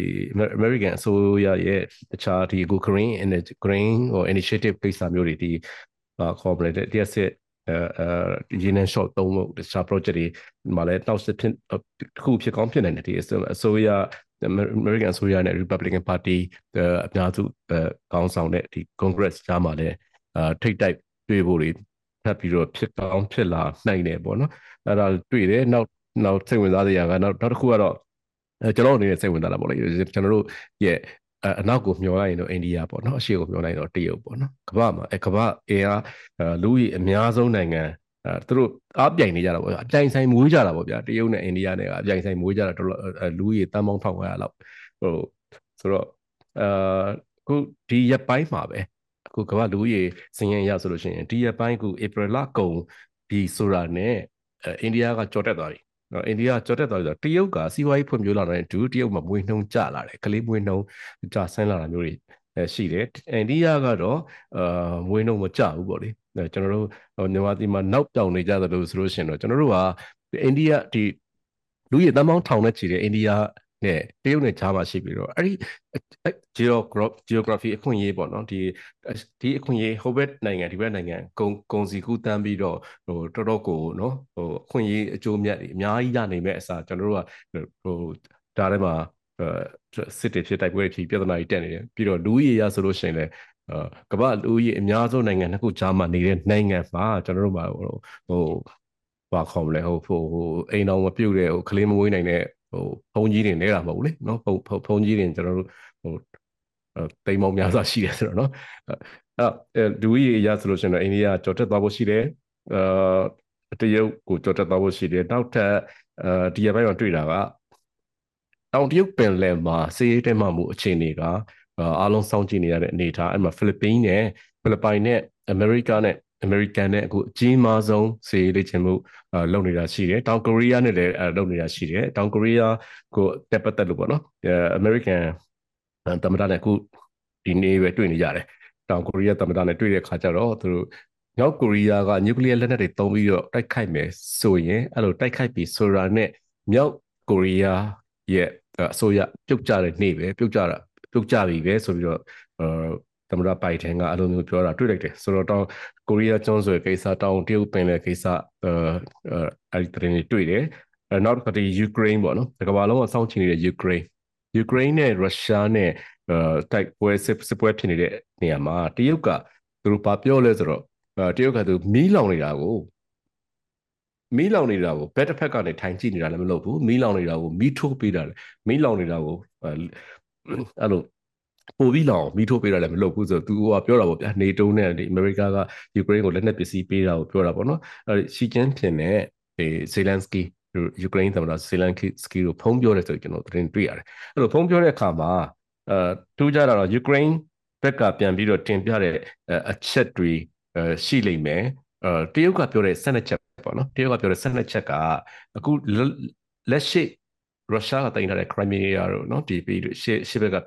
American အစိုးရရဲ့တခြားဒီအခု green energy green ဟို initiative ကိစ္စမျိုးတွေဒီခေါ်မလဲတရားစစ် အဲအဲရင်းနှီး short သုံးလို့တခြား project တွေမှာလည်းတောက်စစ်ဖြစ်တစ်ခုဖြစ်ကောင်းဖြစ်နိုင်တယ်ဒီအစိုးရ American အစိုးရနဲ့ Republican Party အများစုခေါင်းဆောင်တဲ့ဒီ Congress ကြားမှာလည်းအာထိတ်တိုက်တွေ့ဖို့တွေထပ်ပြီးတော့ဖြစ်ကောင်းဖြစ်လာနိုင်တယ်ပေါ့နော်အဲ့ဒါတွေ့တယ်နောက်နောက်စိတ်ဝင်စားစရာကနောက်နောက်တစ်ခုကတော့ကျွန်တော်အနေနဲ့စိတ်ဝင်စားတာပေါ့လေကျွန်တော်တို့ရဲ့ အနောက်ကိုမျောလိုက်ရင်တော့အိန္ဒိယပေါ့နော်အရှေ့ကိုမျောလိုက်ရင်တော့တရုတ်ပေါ့နော်ကမ္ဘာမှာအဲကမ္ဘာအင်အားလူကြီးအများဆုံးနိုင်ငံအဲသူတို့အားပြိုင်နေကြတာပေါ့အပြိုင်ဆိုင်မွေးကြတာပေါ့ဗျာတရုတ်နဲ့အိန္ဒိယနဲ့ကအပြိုင်ဆိုင်မွေးကြတာတော်လူကြီးတန်ပေါင်း1500လောက်ဟိုဆိုတော့အာခုဒီရက်ပိုင်းမှာပဲအခုကမ္ဘာလူကြီးစင်ရင်ရဆိုလို့ရှိရင်ဒီရက်ပိုင်းခုဧပြီလကုန်ဒီဆိုတာနဲ့အိန္ဒိယကကြော်တက်သွားပြီ နော်အိန္ဒိယကြော်တက်သွားပြီဆိုတော့တရုတ်ကစီးပွားရေးဖွံ့ဖြိုးလာတဲ့ဒူတရုတ်မှာမွေးနှုံးကျလာတယ်ကလေးမွေးနှုံးကျဆင်းလာတာမျိုးတွေရှိတယ်အိန္ဒိယကတော့အာမွေးနှုံးမကျဘူးပေါ့လေကျွန်တော်တို့မြန်မာပြည်မှာနောက်ပြောင်နေကြသလိုဆိုလို့ရှိရင်တော့ကျွန်တော်တို့ကအိန္ဒိယဒီလူရည်တမ်းပေါင်းထောင်နဲ့ချီတဲ့အိန္ဒိယ နဲ့တရုတ်နဲ့ကြားမှာရှိပြီးတော့အဲ့ဒီ geography အခွင့်အရေးပေါ့နော်ဒီဒီအခွင့်အရေးဟိုဘက်နိုင်ငံဒီဘက်နိုင်ငံကုံကုံစီကူတန်းပြီးတော့ဟိုတော်တော်ကိုနော်ဟိုအခွင့်အရေးအကျိုးမြတ်တွေအများကြီးရနိုင်မဲ့အစားကျွန်တော်တို့ကဟိုဒါထဲမှာစစ်တေဖြစ်တိုက်ပွဲဖြစ်ပြဿနာတွေတက်နေတယ်ပြီးတော့လူကြီးရဆိုလို့ရှိရင်လည်းကမ္ဘာလူကြီးအများဆုံးနိုင်ငံနှစ်ခုကြားမှာနေတဲ့နိုင်ငံမှာကျွန်တော်တို့မှာဟိုဟိုဘာခေါ်မလဲဟိုဟိုအိမ်တော်မပြုတ်တဲ့ဟိုကလေးမမွေးနိုင်တဲ့ ဟိုဘုံကြီးတွေနေတာမဟုတ်ဘူးလေနော်ဘုံဘုံကြီးတွေကျွန်တော်တို့ဟိုတိမ်မောင်များစွာရှိတယ်ဆိုတော့နော်အဲ့ဒူရီရဆိုလို့ရှိရင်တော့အိန္ဒိယကြော်တက်သွားဖို့ရှိတယ်အာတရုတ်ကိုကြော်တက်သွားဖို့ရှိတယ်နောက်ထပ်အဲဒီရပိုင်းမှာတွေ့တာကတောင်တရုတ်ပင်လယ်မှာစီးရဲတဲမှမှုအခြေအနေကအားလုံးစောင့်ကြည့်နေရတဲ့အနေအထားအဲ့မှာဖိလစ်ပိန်းနဲ့ဖိလစ်ပိုင်နဲ့အမေရိကနဲ့ အမေရိကန်နဲ့အခုအကြီးမားဆုံးစေလေ့ကျင့်မှုလုပ်နေတာရှိတယ်တောင်ကိုရီးယားနဲ့လည်းလုပ်နေတာရှိတယ်တောင်ကိုရီးယားကိုတက်ပတ်သက်လို့ပေါ့နော်အမေရိကန်သမ္မတနဲ့အခုဒီနေ့ပဲတွေ့နေကြတယ်တောင်ကိုရီးယားသမ္မတနဲ့တွေ့တဲ့အခါကျတော့သူတို့မြောက်ကိုရီးယားကနျူကလ িয়ার လက်နက်တွေသုံးပြီးတော့တိုက်ခိုက်မယ်ဆိုရင်အဲ့လိုတိုက်ခိုက်ပြီးဆိုတာနဲ့မြောက်ကိုရီးယားရဲ့အစိုးရပြုတ်ကျတဲ့နေ့ပဲပြုတ်ကျတာပြုတ်ကျပြီပဲဆိုပြီးတော့ သမ္မတဘိုင်ဒန်ကအဲ့လိုမျိုးပြောတာတွေ့လိုက်တယ်ဆိုတော့တောင်ကိုရီးယားကျွန်းဆွယ်ကိစ္စတောင်တရုတ်ပင်လယ်ကိစ္စအဲ့ဒီသတင်းတွေတွေ့တယ်နောက်တစ်ခါဒီယူကရိန်းပေါ့နော်ဒီကမ္ဘာလုံးကစောင့်ကြည့်နေတဲ့ယူကရိန်းယူကရိန်းနဲ့ရုရှားနဲ့တိုက်ပွဲစစ်ပွဲဖြစ်နေတဲ့နေရာမှာတရုတ်ကသူတို့ဘာပြောလဲဆိုတော့တရုတ်ကသူမီးလောင်နေတာကိုမီးလောင်နေတာကိုဘက်တစ်ဖက်ကနေထိုင်ကြည့်နေတာလည်းမလုပ်ဘူးမီးလောင်နေတာကိုမီးထိုးပေးတာလည်းမီးလောင်နေတာကိုအဲ့လို ပိုပြီးလောင်မီးထိုးပေးတာလည်းမလုပ်ဘူးဆိုတော့သူကပြောတာပေါ့ဗျာနေတိုးနဲ့ဒီအမေရိကကယူကရိန်းကိုလက်နက်ပစ္စည်းပေးတာကိုပြောတာပေါ့နော်အဲရှီကျန်းဖင်နဲ့ဒီဇေလန်စကီယူကရိန်းသမ္မတဇေလန်စကီကိုဖုံးပြောတယ်ဆိုကျွန်တော်သတင်းတွေ့ရတယ်အဲ့လိုဖုံးပြောတဲ့အခါမှာအဲထူးကြတာတော့ယူကရိန်းဘက်ကပြန်ပြီးတော့တင်ပြတဲ့အချက်တွေရှိလိမ့်မယ်အဲတရုတ်ကပြောတဲ့12ချက်ပေါ့နော်တရုတ်ကပြောတဲ့12ချက်ကအခုလက်ရှိ ရုရှားကတင်ထားတဲ့ Crimea တို့เนาะဒီပြီးရှေ့ရှေ့ဘက်က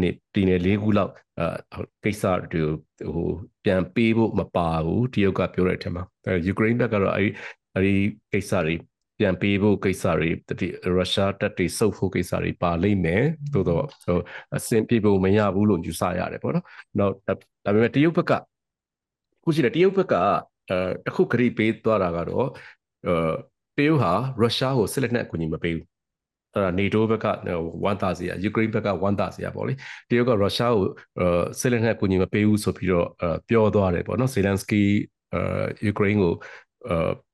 နေပြည်နယ်၄ခုလောက်အဲကိစ္စတွေဟိုပြန်ပေးဖို့မပါဘူးတရုတ်ကပြောတဲ့အထက်မှာအဲယူကရိန်းဘက်ကတော့အဲဒီအဲဒီကိစ္စတွေပြန်ပေးဖို့ကိစ္စတွေဒီရုရှားတပ်တွေစုပ်ဖို့ကိစ္စတွေပါလိမ့်မယ်သို့တော့ဟိုအဆင်ပြေဖို့မရဘူးလို့ယူဆရတယ်ပေါ့နော်။နောက်ဒါပေမဲ့တရုတ်ဘက်ကခုရှိတယ်တရုတ်ဘက်ကအဲတခုခရီးပေးသွားတာကတော့အဲတရုတ်ဟာရုရှားကိုစစ်လက်နက်အကူအညီမပေးဘူး အဲ့ဒါ NATO ဘက်ကဝမ်တာစီယာယူကရိန်းဘက်ကဝမ်တာစီယာပေါ့လေတရုတ်ကရုရှားကိုစစ်လက်နက်အကူအညီမပေးဘူးဆိုပြီးတော့ပြောသွားတယ်ပေါ့နော်ဇေလန်စကီယူကရိန်းကို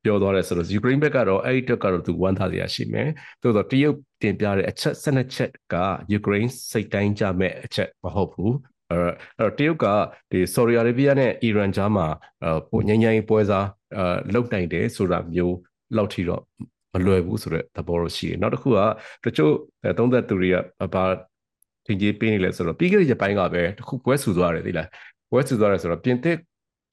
ပြောသွားတယ်ဆိုတော့ယူကရိန်းဘက်ကတော့အဲ့ဒီတက်ကတော့သူဝမ်းသာစရာရှိမယ်။သို့တော့တရုတ်တင်ပြတဲ့အချက်12ချက်ကယူကရိန်းစိတ်တိုင်းကြမဲ့အချက်မဟုတ်ဘူး။အဲ့တော့တရုတ်ကဒီဆော်ဒီအာရေဗျနဲ့အီရန်ကြားမှာပုံငိမ့်ငိမ့်ပွဲစားလုတ်နိုင်တယ်ဆိုတာမျိုးလောက်ထိတော့ မလွယ်ဘူးဆိုတဲ့သဘောတော့ရှိတယ်နောက်တစ်ခုကတချို့သုံးသက်သူတွေကဘာထင်ကြီးပေးနေလဲဆိုတော့ပြီးခဲ့တဲ့ရက်ပိုင်းကပဲတခုပွဲဆူသွားတယ်သိလားပွဲဆူသွားတယ်ဆိုတော့ပြင်သစ်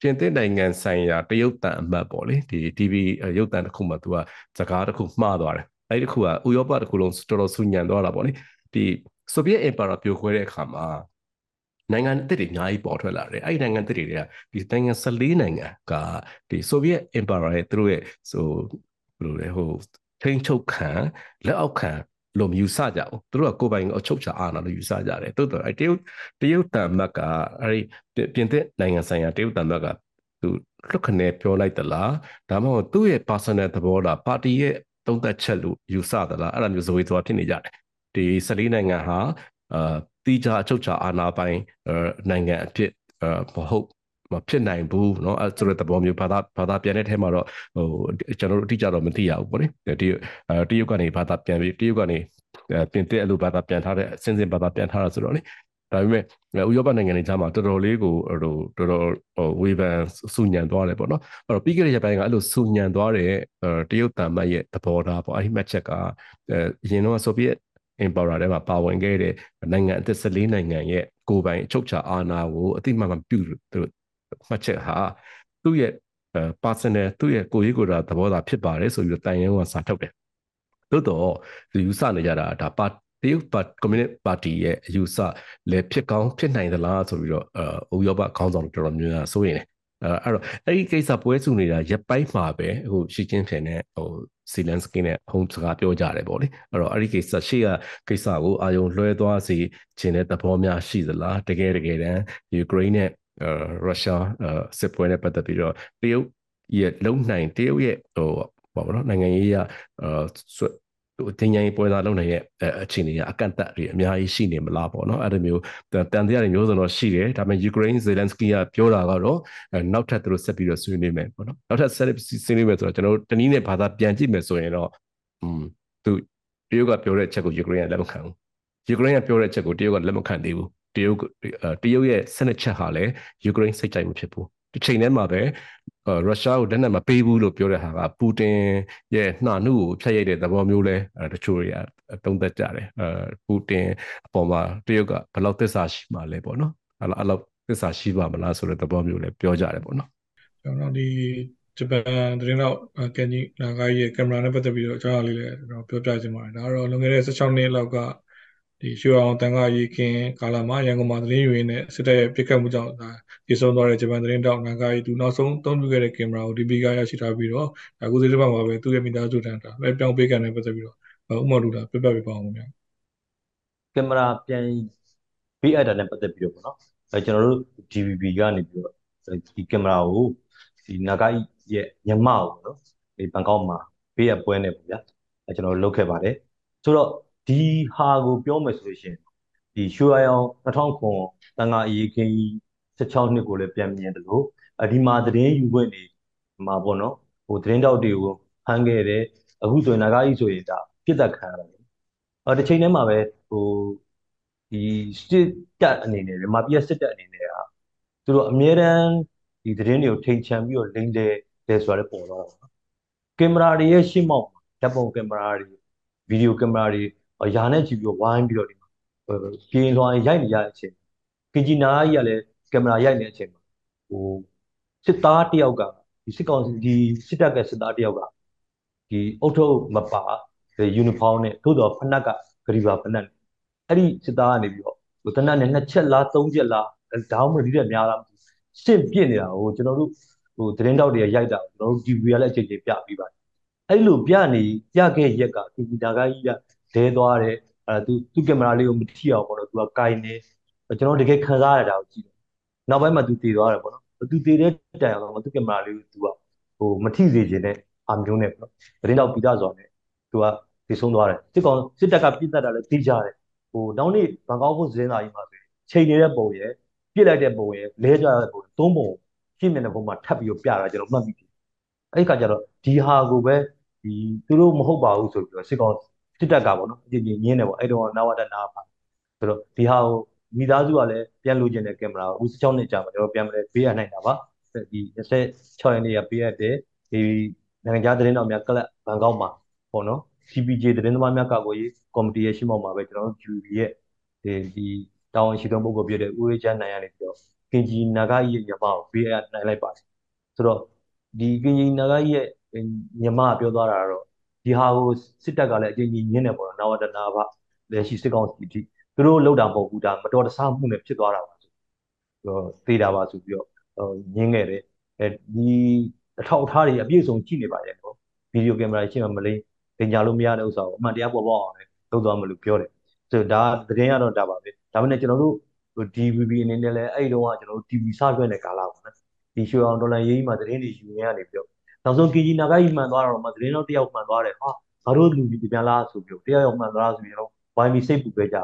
ပြင်သစ်နိုင်ငံဆိုင်ရာတရုတ်တန်အမတ်ပေါ့လေဒီ TV ရုပ်တန်တစ်ခုမှသူကစကားတစ်ခုမှားသွားတယ်အဲ့ဒီတစ်ခုကဥရောပတစ်ခုလုံးတော်တော်ဆူညံသွားတာပေါ့လေဒီဆိုဗီယက်အင်ပါယာပြိုခွဲတဲ့အခါမှာနိုင်ငံအသစ်တွေအများကြီးပေါ်ထွက်လာတယ်အဲ့ဒီနိုင်ငံအသစ်တွေကဒီနိုင်ငံ14နိုင်ငံကဒီဆိုဗီယက်အင်ပါယာရဲ့သူတို့ရဲ့ဆို ဘယ်လိုလဲဟိုထိန်းချုပ်ခံလက်အောက်ခံလို့မယူဆကြဘူးသူတို့ကကိုယ်ပိုင်အချုပ်ချာအာဏာလို့ယူဆကြတယ်တိုးတော့အဲတရုတ်တရုတ်တန်မတ်ကအဲဒီပြင်သစ်နိုင်ငံဆိုင်ရာတရုတ်တန်မတ်ကသူလွတ်ခနဲ့ပြောလိုက်သလားဒါမှမဟုတ်သူ့ရဲ့ personal သဘောလားပါတီရဲ့သုံးသက်ချက်လို့ယူဆသလားအဲ့လိုမျိုးဇဝေသွားဖြစ်နေကြတယ်ဒီ14နိုင်ငံဟာအာတီးခြားအချုပ်ချာအာဏာပိုင်နိုင်ငံအဖြစ်မဟုတ် မဖြစ်နိုင်ဘူးเนาะအဲဆိုတဲ့သဘောမျိုးဘာသာဘာသာပြန်တဲ့ထဲမှာတော့ဟိုကျွန်တော်တို့အတိအကျတော့မသိရဘူးပေါ့လေဒီအဲတရုတ်ကနေဘာသာပြန်ပြီးတရုတ်ကနေပြင်တဲ့အလိုဘာသာပြန်ထားတဲ့အစဉ်စဉ်ဘာသာပြန်ထားတာဆိုတော့လေဒါပေမဲ့ဥရောပနိုင်ငံတွေကြားမှာတော်တော်လေးကိုဟိုတော်တော်ဟိုဝေဖန်စုညံသွားတယ်ပေါ့နော်အဲ့တော့ပြီးခဲ့တဲ့ရက်ပိုင်းကအဲ့လိုစုညံသွားတဲ့တရုတ်တန်မတ်ရဲ့သဘောထားပေါ့အဲ့ဒီမှတ်ချက်ကအဲအရင်တော့ဆိုဗီယက် Empower ထဲမှာပါဝင်ခဲ့တဲ့နိုင်ငံအသက်14နိုင်ငံရဲ့ကိုယ်ပိုင်အချုပ်ချာအာဏာကိုအတိမတ်မပြုသူ မှတ်ချက်ဟာသူ့ရဲ့ personal သူ့ရဲ့ကိုယ်ရေးကိုယ်တာသဘောသာဖြစ်ပါတယ်ဆိုပြီးတော့တိုင်ရင်ကစာထုတ်တယ်သို့တော့ဒီယူဆနေကြတာဒါပါတရုတ်ပါကွန်မြူနစ်ပါတီရဲ့အယူဆလည်းဖြစ်ကောင်းဖြစ်နိုင်သလားဆိုပြီးတော့အဥရောပခေါင်းဆောင်တော်တော်များများစိုးရင်တယ်အဲ့တော့အဲ့ဒီကိစ္စပွဲစုနေတာရက်ပိုင်းမှာပဲဟိုရှီချင်းဖင်နဲ့ဟိုစီလန်စကင်နဲ့ဟုံးစကားပြောကြတယ်ပေါ့လေအဲ့တော့အဲ့ဒီကိစ္စရှေ့ကကိစ္စကိုအာယုံလွှဲသွားစေခြင်းတဲ့သဘောများရှိသလားတကယ်တကယ်တမ်းယူကရိန်းနဲ့ ရုရှားစစ်ပွဲနဲ့ပတ်သက်ပြီးတော့တရုတ်ရဲ့လုံနိုင်တရုတ်ရဲ့ဟိုဘာပေါ့နော်နိုင်ငံရေးရဟိုတင်ញိုင်းပွဲသားလုံနိုင်ရဲ့အခြေအနေကအကန့်အသတ်တွေအများကြီးရှိနေမလားပေါ့နော်အဲ့ဒါမျိုးတန်တရားတွေမျိုးစုံတော့ရှိတယ်ဒါပေမဲ့ယူကရိန်းဇေလန်စကီကပြောတာကတော့နောက်ထပ်သူတို့ဆက်ပြီးတော့ဆွေးနွေးမယ်ပေါ့နော်နောက်ထပ်ဆက်ဆွေးနွေးမယ်ဆိုတော့ကျွန်တော်တို့တနည်းနဲ့ဘာသာပြန်ကြည့်မယ်ဆိုရင်တော့อืมသူတရုတ်ကပြောတဲ့အချက်ကိုယူကရိန်းကလက်မခံဘူးယူကရိန်းကပြောတဲ့အချက်ကိုတရုတ်ကလက်မခံသေးဘူး တရုတ်တရုတ်ရဲ့စနစ်ချက်ဟာလည်းယူကရိန်းစိတ်ကြိုက်မှုဖြစ်ဘူးဒီချိန်ထဲမှာပဲရုရှားကိုလက်နက်မပေးဘူးလို့ပြောတဲ့ဟာကပူတင်ရဲ့နှာနှုတ်ကိုဖျက်ရိုက်တဲ့သဘောမျိုးလဲတချို့တွေကတုံးသက်ကြတယ်အဲပူတင်အပေါ်မှာတရုတ်ကဘယ်လောက်သစ္စာရှိမှလဲပေါ့နော်အဲ့လောက်အဲ့လောက်သစ္စာရှိပါမလားဆိုတဲ့သဘောမျိုးလဲပြောကြတယ်ပေါ့နော်ကျွန်တော်ဒီဂျပန်သတင်းတော့ကန်ကြီးနာဂါရဲ့ကင်မရာနဲ့ပတ်သက်ပြီးတော့အကြောင်းအရာလေးလည်းကျွန်တော်ပြောပြချင်ပါတယ်ဒါကတော့လွန်ခဲ့တဲ့16နှစ်လောက်က ဒီရွှေအောင်တန်ခါရေးခင်းကာလမှာရန်ကုန်မှာသတင်းယူရင်းနဲ့စစ်တပ်ရဲ့ပြစ်ခတ်မှုကြောင့်ဒါပြေဆုံးသွားတဲ့ဂျပန်သတင်းတောက်နန်ကာရီသူနောက်ဆုံးသုံးပြုခဲ့တဲ့ကင်မရာကိုဒီပီကရရှိထားပြီးတော့အခုဒီတစ်ပတ်မှာပဲသူ့ရဲ့မိသားစုထံတာပဲပြောင်းပေးကန်နဲ့ပတ်သက်ပြီးတော့ဥမ္မာတူတာပြပြပြပါအောင်ခင်ဗျာကင်မရာပြန်ပေးအပ်တာနဲ့ပတ်သက်ပြီးတော့ပေါ့နော်အဲကျွန်တော်တို့ DVB ကနေပြီးတော့ဒီကင်မရာကိုဒီနာဂိုက်ရဲ့ညမကိုပေါ့နော်ဒီဘန်ကောက်မှာပေးအပ်ပွဲနေပေါ့ဗျာအဲကျွန်တော်တို့လုပ်ခဲ့ပါတယ်ဆိုတော့ ဒီဟာကိုပြောမယ်ဆိုလို့ရှိရင်ဒီရွှေရောင်2009တန်ခါအရေးခင်းကြီး16နှစ်ကိုလည်းပြန်မြင်တယ်လို့အဒီမှာသတင်းယူခွင့်နေမှာပေါ့နော်ဟိုသတင်းတောက်တွေကိုဖမ်းခဲ့တယ်အခုဆိုရင်နာဂိုက်ဆိုရင်ဒါပြစ်ဒတ်ခံရတယ်အဲတစ်ချိန်တည်းမှာပဲဟိုဒီစစ်တပ်အနေနဲ့မြန်မာပြည်စစ်တပ်အနေနဲ့ကသူတို့အမြဲတမ်းဒီသတင်းတွေကိုထိန်ချန်ပြီးတော့လိမ့်တယ်တယ်ဆိုတာလည်းပေါ်တော့တာကင်မရာတွေရဲ့ရှင်းမောက်ဓာတ်ပုံကင်မရာတွေဗီဒီယိုကင်မရာတွေ ယာနဲ့ကြည့်ပြီးတော့ဝိုင်းပြီးတော့ဒီပြင်းလွှာရိုက်နေရတဲ့အချိန်ကင်ဂျီနာကြီးကလည်းကင်မရာရိုက်နေတဲ့အချိန်မှာဟိုစစ်သားတယောက်ကဒီစစ်ကောင်စီဒီစစ်တပ်ကစစ်သားတယောက်ကဒီအုတ်ထုတ်မပါယူနီဖောင်းနဲ့သို့တော့ဖနက်ကဂရီဘာဖနက်အဲ့ဒီစစ်သားကနေပြီးတော့ဟိုတနက်နဲ့နှစ်ချက်လားသုံးချက်လားဒေါင်းမဒီတဲ့များလားရှင့်ပြစ်နေတာဟိုကျွန်တော်တို့ဟိုသတင်းတောက်တွေရိုက်တာကျွန်တော်တို့ TV ကလည်းအချိန်ချင်းပြပြီးပါတယ်အဲ့လိုပြနေပြခဲ့ရက်ကကင်ဂျီနာကကြီးက လဲသွားတယ်အဲသူသူကင်မရာလေးကိုမထိအောင်ပေါ့နော်သူကကင်နေကျွန်တော်တကယ်ခံစားရတာကိုကြည့်တယ်နောက်ပိုင်းမှာသူတည်သွားတယ်ပေါ့နော်သူတည်တဲ့တိုင်အောင်သူကင်မရာလေးကိုသူကဟိုမထိစေခြင်းနဲ့အာမျိုးနဲ့ပေါ့နော်သတင်းတောက်ပြီးသားဆိုတော့သူကဒီဆုံးသွားတယ်စစ်ကောင်စစ်တပ်ကပြစ်တတ်တာလည်းသိကြတယ်ဟိုနောက်နေ့ဘန်ကောက်ဖို့သတင်းစာကြီးမှာဆိုချိန်နေတဲ့ပုံရယ်ပြစ်လိုက်တဲ့ပုံရယ်လဲကြတဲ့ပုံသုံးပုံရှင်းနေတဲ့ပုံမှာထပ်ပြီးတော့ပြတာကျွန်တော်မှတ်မိတယ်အဲ့ဒီခါကျတော့ဒီဟာကိုပဲဒီသူတို့မဟုတ်ပါဘူးဆိုပြီးတော့စစ်ကောင် စစ်တပ်ကပေါ့နော်အကြည့်ညင်းတယ်ပေါ့အဲ့တော့နာဝတနာပါဆိုတော့ဒီဟာကိုမိသားစုကလည်းပြန်လိုချင်တဲ့ကင်မရာကိုအခု16နှစ်ကြာမှာကျွန်တော်ပြန်မလဲပေးရနိုင်တာပါဒီ26ရက်နေ့ကပေးရတယ်ဒီနိုင်ငံခြားသတင်းတော်များကလပ်ဘန်ကောက်မှာပေါ့နော် CPJ သတင်းသမားများကာကွယ်ရေးကော်မတီရဲ့ရှင်းမောက်မှာပဲကျွန်တော်တို့ jury ရဲ့ဒီဒီတာဝန်ရှိသောပုဂ္ဂိုလ်ဖြစ်တဲ့ဦးရေးချမ်းနိုင်ရနေပြီးတော့ကင်ဂျီနာဂါကြီးရဲ့ညမကိုပေးအပ်နိုင်လိုက်ပါတယ်ဆိုတော့ဒီကင်ဂျီနာဂါကြီးရဲ့ညမပြောသွားတာတော့ ဒီဟာကိုစစ်တပ်ကလည်းအကျဉ်းကြီးညင်းနေပေါ့နော်နာဝတနာဘလက်ရှိစစ်ကောင်စီအထိသူတို့လောက်တာမဟုတ်ဘူးဒါမတော်တဆမှုနဲ့ဖြစ်သွားတာပါဆိုတော့သေးတာပါဆိုပြီးတော့ညင်းခဲ့တယ်အဲဒီအထောက်အထားတွေအပြည့်စုံကြည့်နေပါရဲ့နော်ဗီဒီယိုကင်မရာရှင်းမှမလိမ့်တင်ကြလို့မရတဲ့ဥစ္စာကိုအမှန်တရားပေါ်ပေါက်အောင်လည်းလုပ်သွားမယ်လို့ပြောတယ်ဆိုတော့ဒါသတင်းကတော့ဒါပါပဲဒါပေမဲ့ကျွန်တော်တို့ DVB အနေနဲ့လည်းအဲ့ဒီတော့ကကျွန်တော်တို့ TV စလွှင့်တဲ့ကာလပေါ့နော်ဒီရွှေအောင်ဒေါ်လာရေးကြီးမှာသတင်းတွေယူနေရနေပြီးတော့ နောက်ဆုံးကီဂျီနာဂိုင်းမှန်သွားတော့မှသတင်းတော့တယောက်မှန်သွားတယ်ဟာငါတို့လူကြီးပြန်လားဆိုပြီးတော့တယောက်ယောက်မှန်သွားဆိုပြီးတော့ဝိုင်းပြီးစိတ်ပူခဲ့ကြတယ်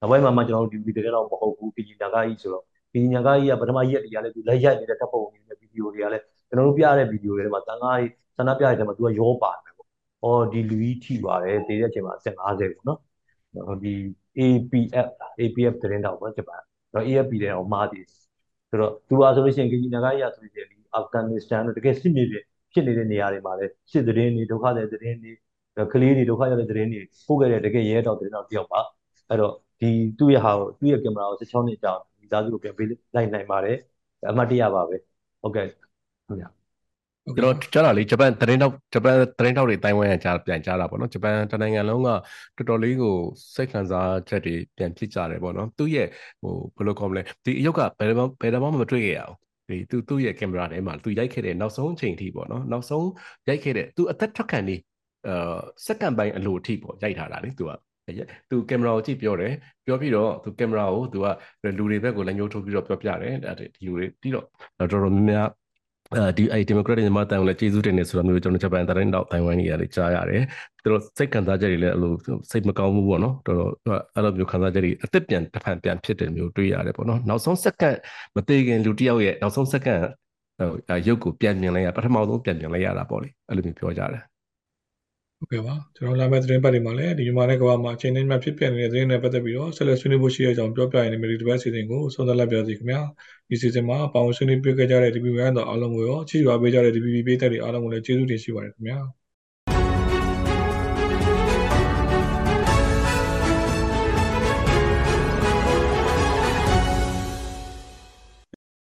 နောက်ပိုင်းမှာမှကျွန်တော်တို့ DVB သတင်းတော့မဟုတ်ဘူးကီဂျီနာဂိုင်းဆိုတော့ကီဂျီနာဂိုင်းကပထမရက်တွေကလည်းသူလက်ရိုက်နေတဲ့တပ်ပုံနေတဲ့ဗီဒီယိုတွေကလည်းကျွန်တော်တို့ပြတဲ့ဗီဒီယိုတွေထဲမှာတန်ခါးကြီးဆန္ဒပြတဲ့ထဲမှာသူကရောပါတယ်ပေါ့။အော်ဒီလူကြီးထိပါတယ်တည်တဲ့အချိန်မှာအသက်50ပေါ့နော်။ဒီ APF APF သတင်းတော့ပေါ့ဂျပန်တော့ AFP တဲ့အောင်မားတယ်ဆိုတော့သူပါဆိုလို့ရှိရင်ကကြီးနဂါရဆိုရင်ဒီအာဖဂန်နစ္စတန်တို့တကယ်စစ်မြေပြင် ဖြစ်နေတဲ့နေရာတွေမှာလည်းစစ်သတင်းတွေဒုက္ခတွေသတင်းတွေကလေးတွေဒုက္ခရတဲ့သတင်းတွေပို့ခဲ့တဲ့တကယ်ရဲတော့သတင်းတော့တယောက်ပါအဲ့တော့ဒီသူ့ရဲ့ဟာကိုသူ့ရဲ့ကင်မရာကို16နှစ်ကြာမိသားစုကိုပြန်ပေးလိုက်နိုင်ပါတယ်အမှတ်တရပါပဲဟုတ်ကဲ့ဟုတ်ရကျွန်တော်ကြားတာလေဂျပန်သတင်းတောက်ဂျပန်သတင်းတောက်တွေတိုင်ဝမ်ကကြားပြန်ကြားတာပေါ့နော်ဂျပန်တနိုင်ငံလုံးကတော်တော်လေးကိုစိတ်ခံစားချက်တွေပြန်ဖြစ်ကြတယ်ပေါ့နော်သူ့ရဲ့ဟိုဘယ်လိုကောမလဲဒီအယုတ်ကဘယ်တော့ဘယ်တော့မှမတွေ့ခဲ့ရအောင် ဒီသူသူ့ရဲ့ကင်မရာထဲမှာသူရိုက်ခဲ့တဲ့နောက်ဆုံးအချိန်ထိပေါ့နော်နောက်ဆုံးရိုက်ခဲ့တဲ့သူအသက်ထွက်ခံနေအာစက္ကန့်ပိုင်းအလိုအထိပေါ့ရိုက်ထားတာလေသူကသူကင်မရာကိုကြည့်ပြောတယ်ပြောပြီးတော့သူကင်မရာကိုသူကလူတွေဘက်ကိုလက်ညှိုးထိုးပြီးတော့ပြောပြတယ်ဒီလူတွေပြီးတော့တော်တော်များများ အဲဒီအဲဒီမိုကရက်တစ်မြန်မာတိုင်ကိုလည်းကျေးဇူးတင်နေဆိုတာမျိုးကျွန်တော်ဂျပန်တိုင်းတော့တိုင်ဝမ်ကြီးကလည်းကြားရတယ်သူတို့စိတ်ခံစားချက်တွေလည်းအဲ့လိုစိတ်မကောင်းဘူးပေါ့နော်တော်တော်အဲ့လိုမျိုးခံစားချက်တွေအသက်ပြန်တစ်ဖန်ပြန်ဖြစ်တယ်မျိုးတွေ့ရတယ်ပေါ့နော်နောက်ဆုံးစက္ကန့်မသေးခင်လူတယောက်ရဲ့နောက်ဆုံးစက္ကန့်ရုပ်ကိုပြန်မြင်လိုက်ရပထမဆုံးပြန်မြင်လိုက်ရတာပေါ့လေအဲ့လိုမျိုးပြောကြတယ် ဟုတ်ကဲ့ပါကျွန်တော်လာမယ့်သတင်းပတ်တွေမှာလည်းဒီမြန်မာနဲ့ကမ္ဘာမှာအချိန်နဲ့မှဖြစ်ပျက်နေတဲ့သတင်းတွေပတ်သက်ပြီးတော့ဆက်လက်ဆွေးနွေးဖို့ရှိတဲ့အကြောင်းပြောပြရနေမယ်ဒီတစ်ပတ်စီစဉ်ကိုဆုံးသက်လက်ပြစီခင်ဗျာဒီစီစဉ်မှာပေါင်းဆွေးနွေးပြခဲ့ကြတဲ့ DPB ကတော့အားလုံးကိုရောချစ်ရွာပေးကြတဲ့ DPB ပေးသက်တွေအားလုံးကိုလည်းကျေးဇူးတင်ရှိပါတယ်ခင်ဗျာ